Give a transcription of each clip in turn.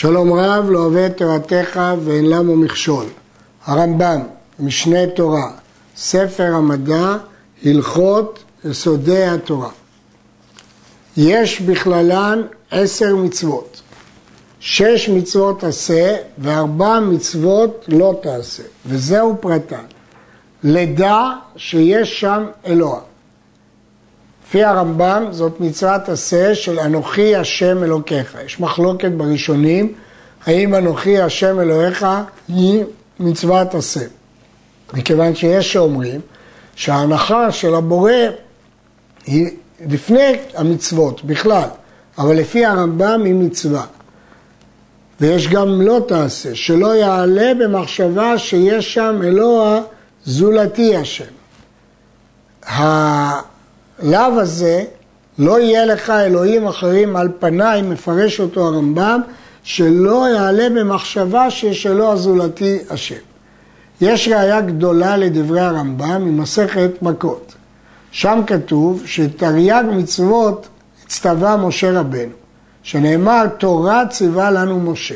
שלום רב לא את תורתך ואין למו מכשול. הרמב"ם, משנה תורה, ספר המדע, הלכות יסודי התורה. יש בכללן עשר מצוות. שש מצוות עשה וארבע מצוות לא תעשה, וזהו פרטן. לדע שיש שם אלוה. לפי הרמב"ם זאת מצוות עשה של אנוכי השם אלוקיך. יש מחלוקת בראשונים האם אנוכי השם אלוהיך היא מצוות עשה. מכיוון שיש שאומרים שההנחה של הבורא היא לפני המצוות בכלל, אבל לפי הרמב"ם היא מצווה. ויש גם לא תעשה, שלא יעלה במחשבה שיש שם אלוה זולתי השם. הלאו הזה, לא יהיה לך אלוהים אחרים על פניי, מפרש אותו הרמב"ם, שלא יעלה במחשבה שיש אלוה זולתי השם. יש ראיה גדולה לדברי הרמב"ם ממסכת מכות. שם כתוב שתרי"ג מצוות הצטווה משה רבנו, שנאמר תורה ציווה לנו משה.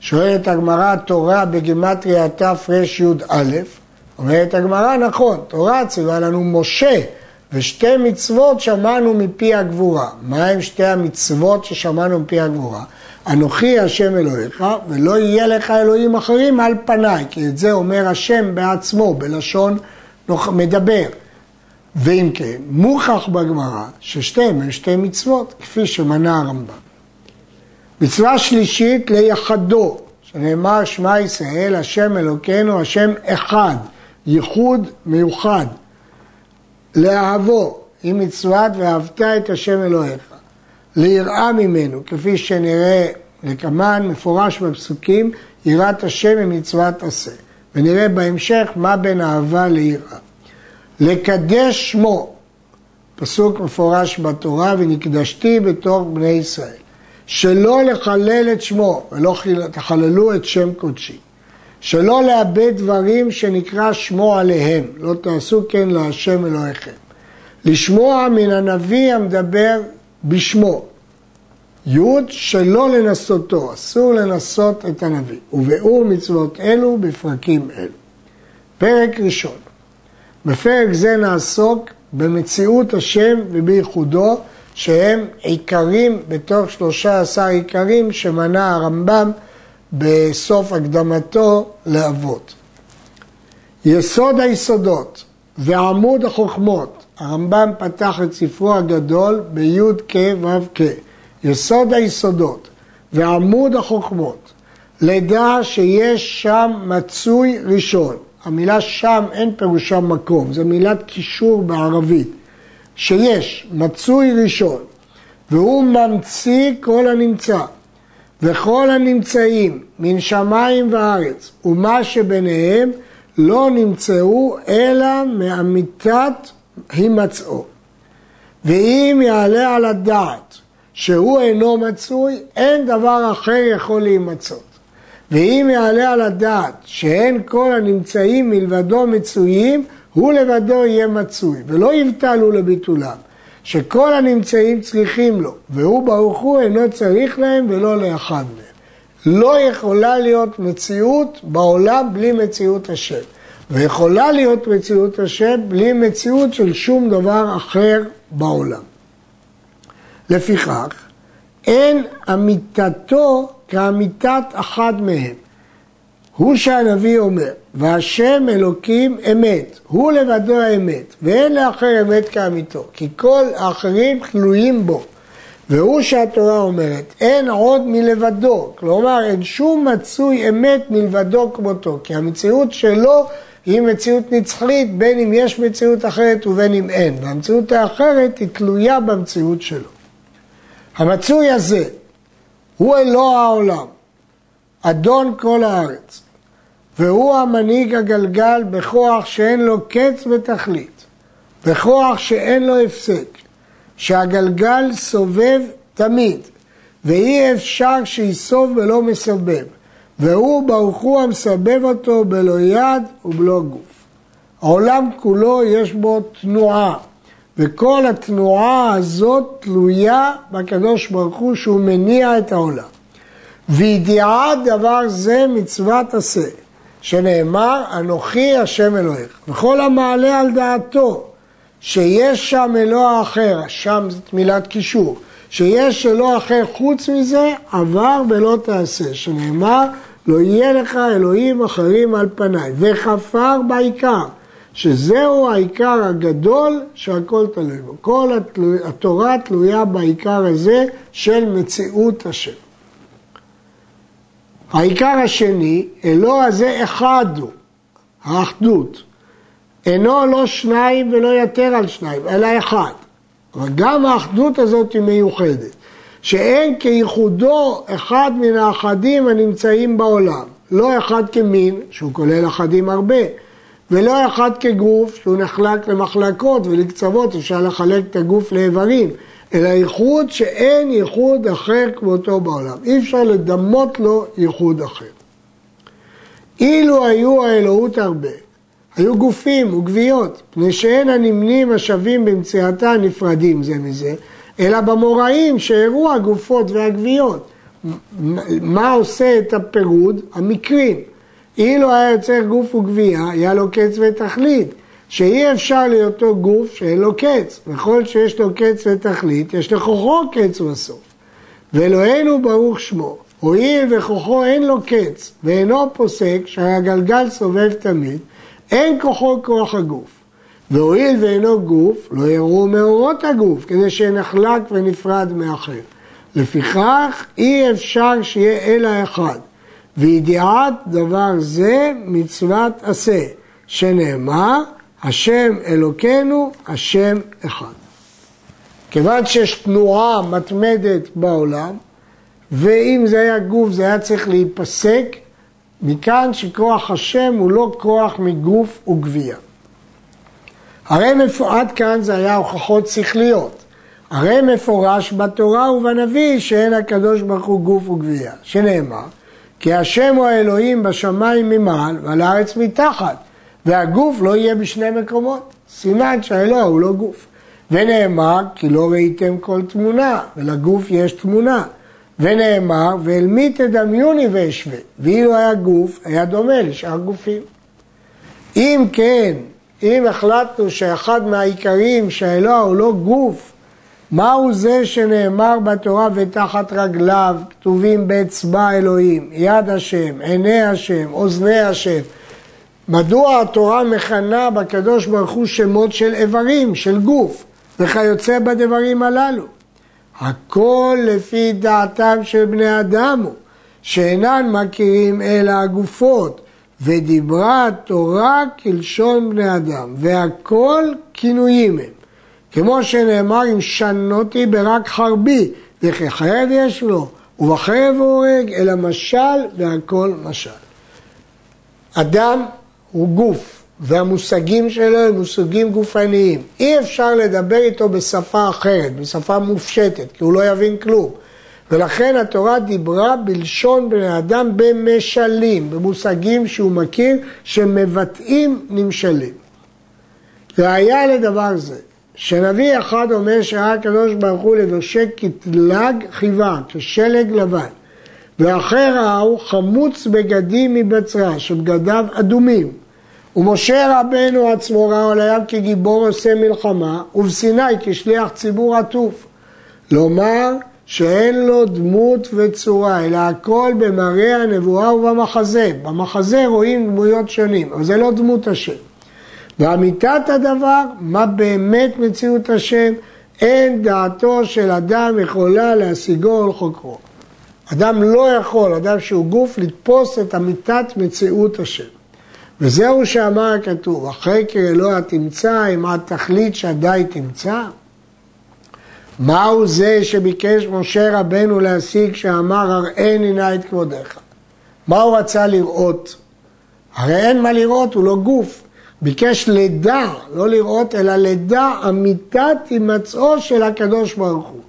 שואלת הגמרא תורה בגימטריה תרי"א, אומרת הגמרא נכון, תורה ציווה לנו משה, ושתי מצוות שמענו מפי הגבורה. מה הם שתי המצוות ששמענו מפי הגבורה? אנוכי השם אלוהיך, ולא יהיה לך אלוהים אחרים על פניי, כי את זה אומר השם בעצמו, בלשון מדבר. ואם כן, מוכח בגמרא ששתיהם הם שתי מצוות, כפי שמנה הרמב"ם. מצווה שלישית ליחדו, שנאמר שמע ישראל, השם אלוקינו, השם אחד, ייחוד מיוחד. לאהבו, היא מצוות ואהבת את השם אלוהיך. ליראה ממנו, כפי שנראה לקמן, מפורש בפסוקים, יראת השם היא מצוות עשה. ונראה בהמשך מה בין אהבה ליראה. לקדש שמו, פסוק מפורש בתורה, ונקדשתי בתוך בני ישראל. שלא לחלל את שמו, ולא תחללו את שם קודשי. שלא לאבד דברים שנקרא שמו עליהם, לא תעשו כן להשם אלוהיכם. לשמוע מן הנביא המדבר בשמו. י' שלא לנסותו, אסור לנסות את הנביא. וביאור מצוות אלו בפרקים אלו. פרק ראשון. בפרק זה נעסוק במציאות השם ובייחודו, שהם עיקרים בתוך שלושה עשר עיקרים שמנה הרמב"ם בסוף הקדמתו לאבות. יסוד היסודות ועמוד החוכמות, הרמב"ם פתח את ספרו הגדול בי"ק ו"ק, יסוד היסודות ועמוד החוכמות, לדע שיש שם מצוי ראשון. המילה שם אין פירושה מקום, זו מילת קישור בערבית. שיש מצוי ראשון והוא ממציא כל הנמצא וכל הנמצאים מן שמיים וארץ ומה שביניהם לא נמצאו אלא מאמיתת הימצאו. ואם יעלה על הדעת שהוא אינו מצוי, אין דבר אחר יכול להימצאות. ואם יעלה על הדעת שאין כל הנמצאים מלבדו מצויים, הוא לבדו יהיה מצוי, ולא יבטלו לביטולם, שכל הנמצאים צריכים לו, והוא ברוך הוא אינו צריך להם ולא לאחד מהם. לא יכולה להיות מציאות בעולם בלי מציאות השם, ויכולה להיות מציאות השם בלי מציאות של שום דבר אחר בעולם. לפיכך, אין אמיתתו כאמיתת אחד מהם. הוא שהנביא אומר, והשם אלוקים אמת, הוא לבדו האמת, ואין לאחר אמת כאמיתו, כי כל האחרים תלויים בו. והוא שהתורה אומרת, אין עוד מלבדו, כלומר אין שום מצוי אמת מלבדו כמותו, כי המציאות שלו היא מציאות נצחית, בין אם יש מציאות אחרת ובין אם אין, והמציאות האחרת היא תלויה במציאות שלו. המצוי הזה הוא אלוה העולם, אדון כל הארץ. והוא המנהיג הגלגל בכוח שאין לו קץ ותכלית, בכוח שאין לו הפסק, שהגלגל סובב תמיד, ואי אפשר שיסוב ולא מסבב, והוא ברוך הוא המסבב אותו בלא יד ובלא גוף. העולם כולו יש בו תנועה, וכל התנועה הזאת תלויה בקדוש ברוך הוא שהוא מניע את העולם. וידיעת דבר זה מצוות עשה, שנאמר, אנוכי השם אלוהיך. וכל המעלה על דעתו, שיש שם אלוה אחר, שם זאת מילת קישור, שיש אלוה אחר חוץ מזה, עבר ולא תעשה, שנאמר, לא יהיה לך אלוהים אחרים על פניי, וכפר בעיקר, שזהו העיקר הגדול שהכל תלוי בו. כל התורה תלויה בעיקר הזה של מציאות השם. העיקר השני, אלוה הזה אחד הוא, האחדות. אינו לא שניים ולא יתר על שניים, אלא אחד. אבל גם האחדות הזאת היא מיוחדת, שאין כייחודו אחד מן האחדים הנמצאים בעולם. לא אחד כמין, שהוא כולל אחדים הרבה, ולא אחד כגוף, שהוא נחלק למחלקות ולקצוות, אפשר לחלק את הגוף לאיברים, אלא ייחוד שאין ייחוד אחר כמותו בעולם. אי אפשר לדמות לו ייחוד אחר. אילו היו האלוהות הרבה, היו גופים וגוויות, פני שאין הנמנים השווים במציאתה נפרדים זה מזה, אלא במוראים שהראו הגופות והגוויות. מה עושה את הפירוד? המקרים. אילו היה יוצר גוף וגבייה, היה לו קץ ותכלית. שאי אפשר להיותו גוף שאין לו קץ. וכל שיש לו קץ ותכלית, יש לכוחו קץ בסוף. ואלוהינו ברוך שמו, הואיל וכוחו אין לו קץ, ואינו פוסק שהגלגל סובב תמיד, אין כוחו כוח הגוף. והואיל ואינו גוף, לא יראו מאורות הגוף, כדי שנחלק ונפרד מאחר. לפיכך אי אפשר שיהיה אלא אחד. וידיעת דבר זה מצוות עשה, שנאמר השם אלוקינו, השם אחד. כיוון שיש תנועה מתמדת בעולם, ואם זה היה גוף זה היה צריך להיפסק, מכאן שכוח השם הוא לא כוח מגוף וגבייה. הרי עד כאן זה היה הוכחות שכליות. הרי מפורש בתורה ובנביא שאין הקדוש ברוך הוא גוף וגבייה, שנאמר כי השם הוא האלוהים בשמיים ממעל ועל הארץ מתחת והגוף לא יהיה בשני מקומות. סימן שהאלוה הוא לא גוף. ונאמר כי לא ראיתם כל תמונה ולגוף יש תמונה. ונאמר ואל מי תדמיוני ואשווה. ואילו היה גוף היה דומה לשאר גופים. אם כן, אם החלטנו שאחד מהעיקרים שהאלוה הוא לא גוף, מהו זה שנאמר בתורה ותחת רגליו כתובים באצבע אלוהים, יד השם, עיני השם, אוזני השם, מדוע התורה מכנה בקדוש ברוך הוא שמות של איברים, של גוף, וכיוצא בדברים הללו? הכל לפי דעתם של בני אדם הוא, שאינן מכירים אלא הגופות, ודיברה התורה כלשון בני אדם, והכל כינויים הם. כמו שנאמר, אם שנותי ברק חרבי, וכי חרב יש לו, ובחרב הוא הורג, אלא משל והכל משל. אדם הוא גוף, והמושגים שלו הם מושגים גופניים. אי אפשר לדבר איתו בשפה אחרת, בשפה מופשטת, כי הוא לא יבין כלום. ולכן התורה דיברה בלשון בני אדם במשלים, במושגים שהוא מכיר, שמבטאים נמשלים. ראיה לדבר זה, שנביא אחד אומר שראה הקדוש ברוך הוא לבשק כתלג חיבה, כשלג לבן. ואחר ראהו חמוץ בגדים מבצרה, שבגדיו אדומים. ומשה רבנו עצמו ראה על הים כגיבור עושה מלחמה, ובסיני כשליח ציבור עטוף. לומר שאין לו דמות וצורה, אלא הכל במראה הנבואה ובמחזה. במחזה רואים דמויות שונים, אבל זה לא דמות השם. ואמיתת הדבר, מה באמת מציאות השם, אין דעתו של אדם יכולה להשיגו ולחוקרו. אדם לא יכול, אדם שהוא גוף, לתפוס את אמיתת מציאות השם. וזהו שאמר הכתוב, אחרי כאלוה תמצא, אם את תחליט שדי תמצא. מהו זה שביקש משה רבנו להשיג שאמר הראני נא את כבודיך? מה הוא רצה לראות? הרי אין מה לראות, הוא לא גוף. ביקש לדע, לא לראות, אלא לדע אמיתת הימצאו של הקדוש ברוך הוא.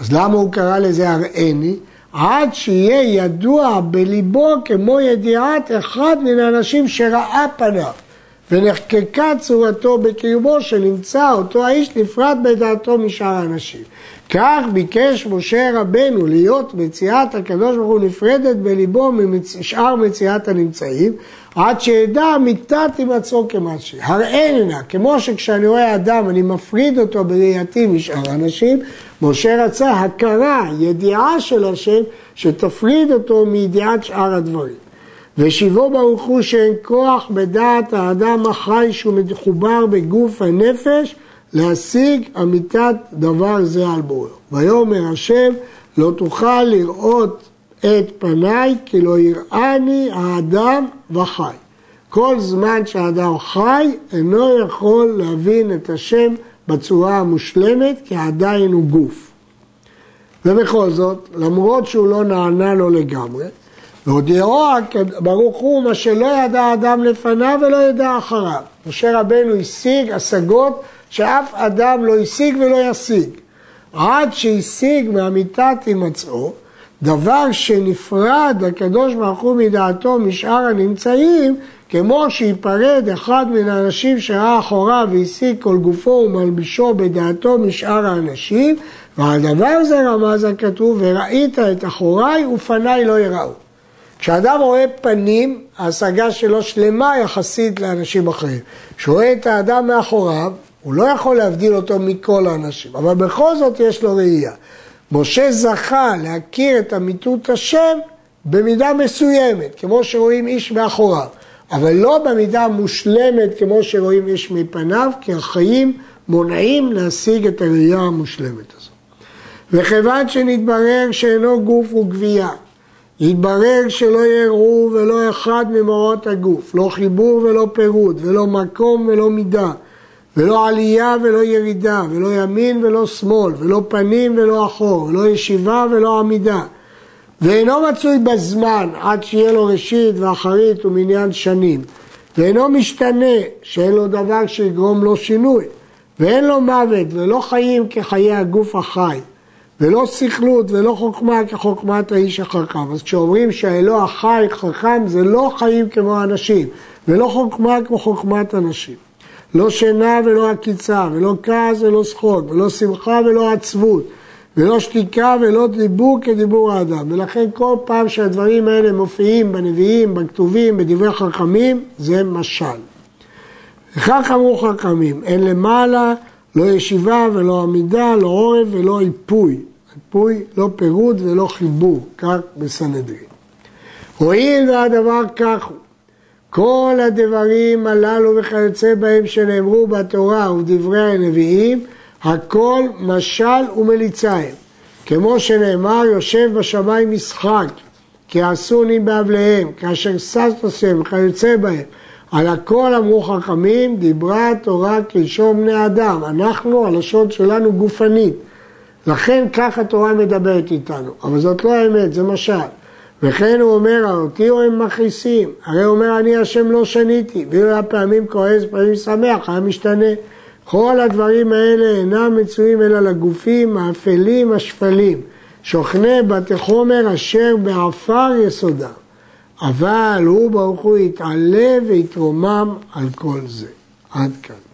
אז למה הוא קרא לזה הראני? עד שיהיה ידוע בליבו כמו ידיעת אחד מן האנשים שראה פניו. ונחקקה צורתו בקרבו שנמצא אותו האיש נפרד בדעתו משאר האנשים. כך ביקש משה רבנו להיות מציאת הקדוש ברוך הוא נפרדת בליבו משאר מציאת הנמצאים עד שידע מיתת הימצאו כמשהו. הראינה, כמו שכשאני רואה אדם אני מפריד אותו בראייתי משאר האנשים, משה רצה הכרה, ידיעה של השם, שתפריד אותו מידיעת שאר הדברים. ושיבו ברוך הוא שאין כוח בדעת האדם החי שהוא מחובר בגוף הנפש להשיג אמיתת דבר זה על בוראו. ויאמר השם לא תוכל לראות את פניי כי לא יראני האדם וחי. כל זמן שהאדם חי אינו יכול להבין את השם בצורה המושלמת כי עדיין הוא גוף. ובכל זאת, למרות שהוא לא נענה לו לגמרי, והודיעו ברוך הוא מה שלא ידע האדם לפניו ולא ידע אחריו. משה רבנו השיג השגות שאף אדם לא השיג ולא ישיג. עד שהשיג מאמיתת הימצאו, דבר שנפרד הקדוש ברוך הוא מדעתו משאר הנמצאים, כמו שיפרד אחד מן האנשים שראה אחוריו והשיג כל גופו ומלבישו בדעתו משאר האנשים, ועל דבר זה רמז הכתוב, וראית את אחוריי ופניי לא יראו. כשאדם רואה פנים, ההשגה שלו שלמה יחסית לאנשים אחרים. כשהוא רואה את האדם מאחוריו, הוא לא יכול להבדיל אותו מכל האנשים, אבל בכל זאת יש לו ראייה. משה זכה להכיר את אמיתות השם במידה מסוימת, כמו שרואים איש מאחוריו, אבל לא במידה מושלמת כמו שרואים איש מפניו, כי החיים מונעים להשיג את הראייה המושלמת הזו. וכיוון שנתברר שאינו גוף וגבייה, יתברר שלא יראו ולא אחד ממורות הגוף, לא חיבור ולא פירוד, ולא מקום ולא מידה, ולא עלייה ולא ירידה, ולא ימין ולא שמאל, ולא פנים ולא אחור, ולא ישיבה ולא עמידה. ואינו מצוי בזמן עד שיהיה לו ראשית ואחרית ומניין שנים, ואינו משתנה שאין לו דבר שיגרום לו שינוי, ואין לו מוות ולא חיים כחיי הגוף החי, ולא סכלות ולא חוכמה כחוכמת האיש החכם. אז כשאומרים שהאלוה החי חכם זה לא חיים כמו אנשים, ולא חוכמה כמו חוכמת אנשים. לא שינה ולא עקיצה, ולא כעס ולא שחוק, ולא שמחה ולא עצבות, ולא שתיקה ולא דיבור כדיבור האדם. ולכן כל פעם שהדברים האלה מופיעים בנביאים, בכתובים, בדברי חכמים, זה משל. וכך אמרו חכמים, אין למעלה לא ישיבה ולא עמידה, לא עורף ולא איפוי. איפוי, לא פירוד ולא חיבור, כך בסנהדרין. הואיל והדבר כך הוא, כל הדברים הללו וכיוצא בהם שנאמרו בתורה ובדברי הנביאים, הכל משל ומליצה הם. כמו שנאמר, יושב בשמיים משחק, כי עשוני באבליהם, כאשר שש עושים וכיוצא בהם. על הכל אמרו חכמים, דיברה התורה כלשון בני אדם. אנחנו, הלשון שלנו גופנית. לכן כך התורה מדברת איתנו. אבל זאת לא האמת, זה משל. וכן הוא אומר, אותי הם מכעיסים. הרי הוא אומר, אני השם לא שניתי. ואילו היה פעמים כועס, פעמים שמח, היה משתנה. כל הדברים האלה אינם מצויים אלא לגופים האפלים השפלים, שוכני בתי חומר אשר בעפר יסודם. אבל הוא ברוך הוא יתעלה ויתרומם על כל זה. עד כאן.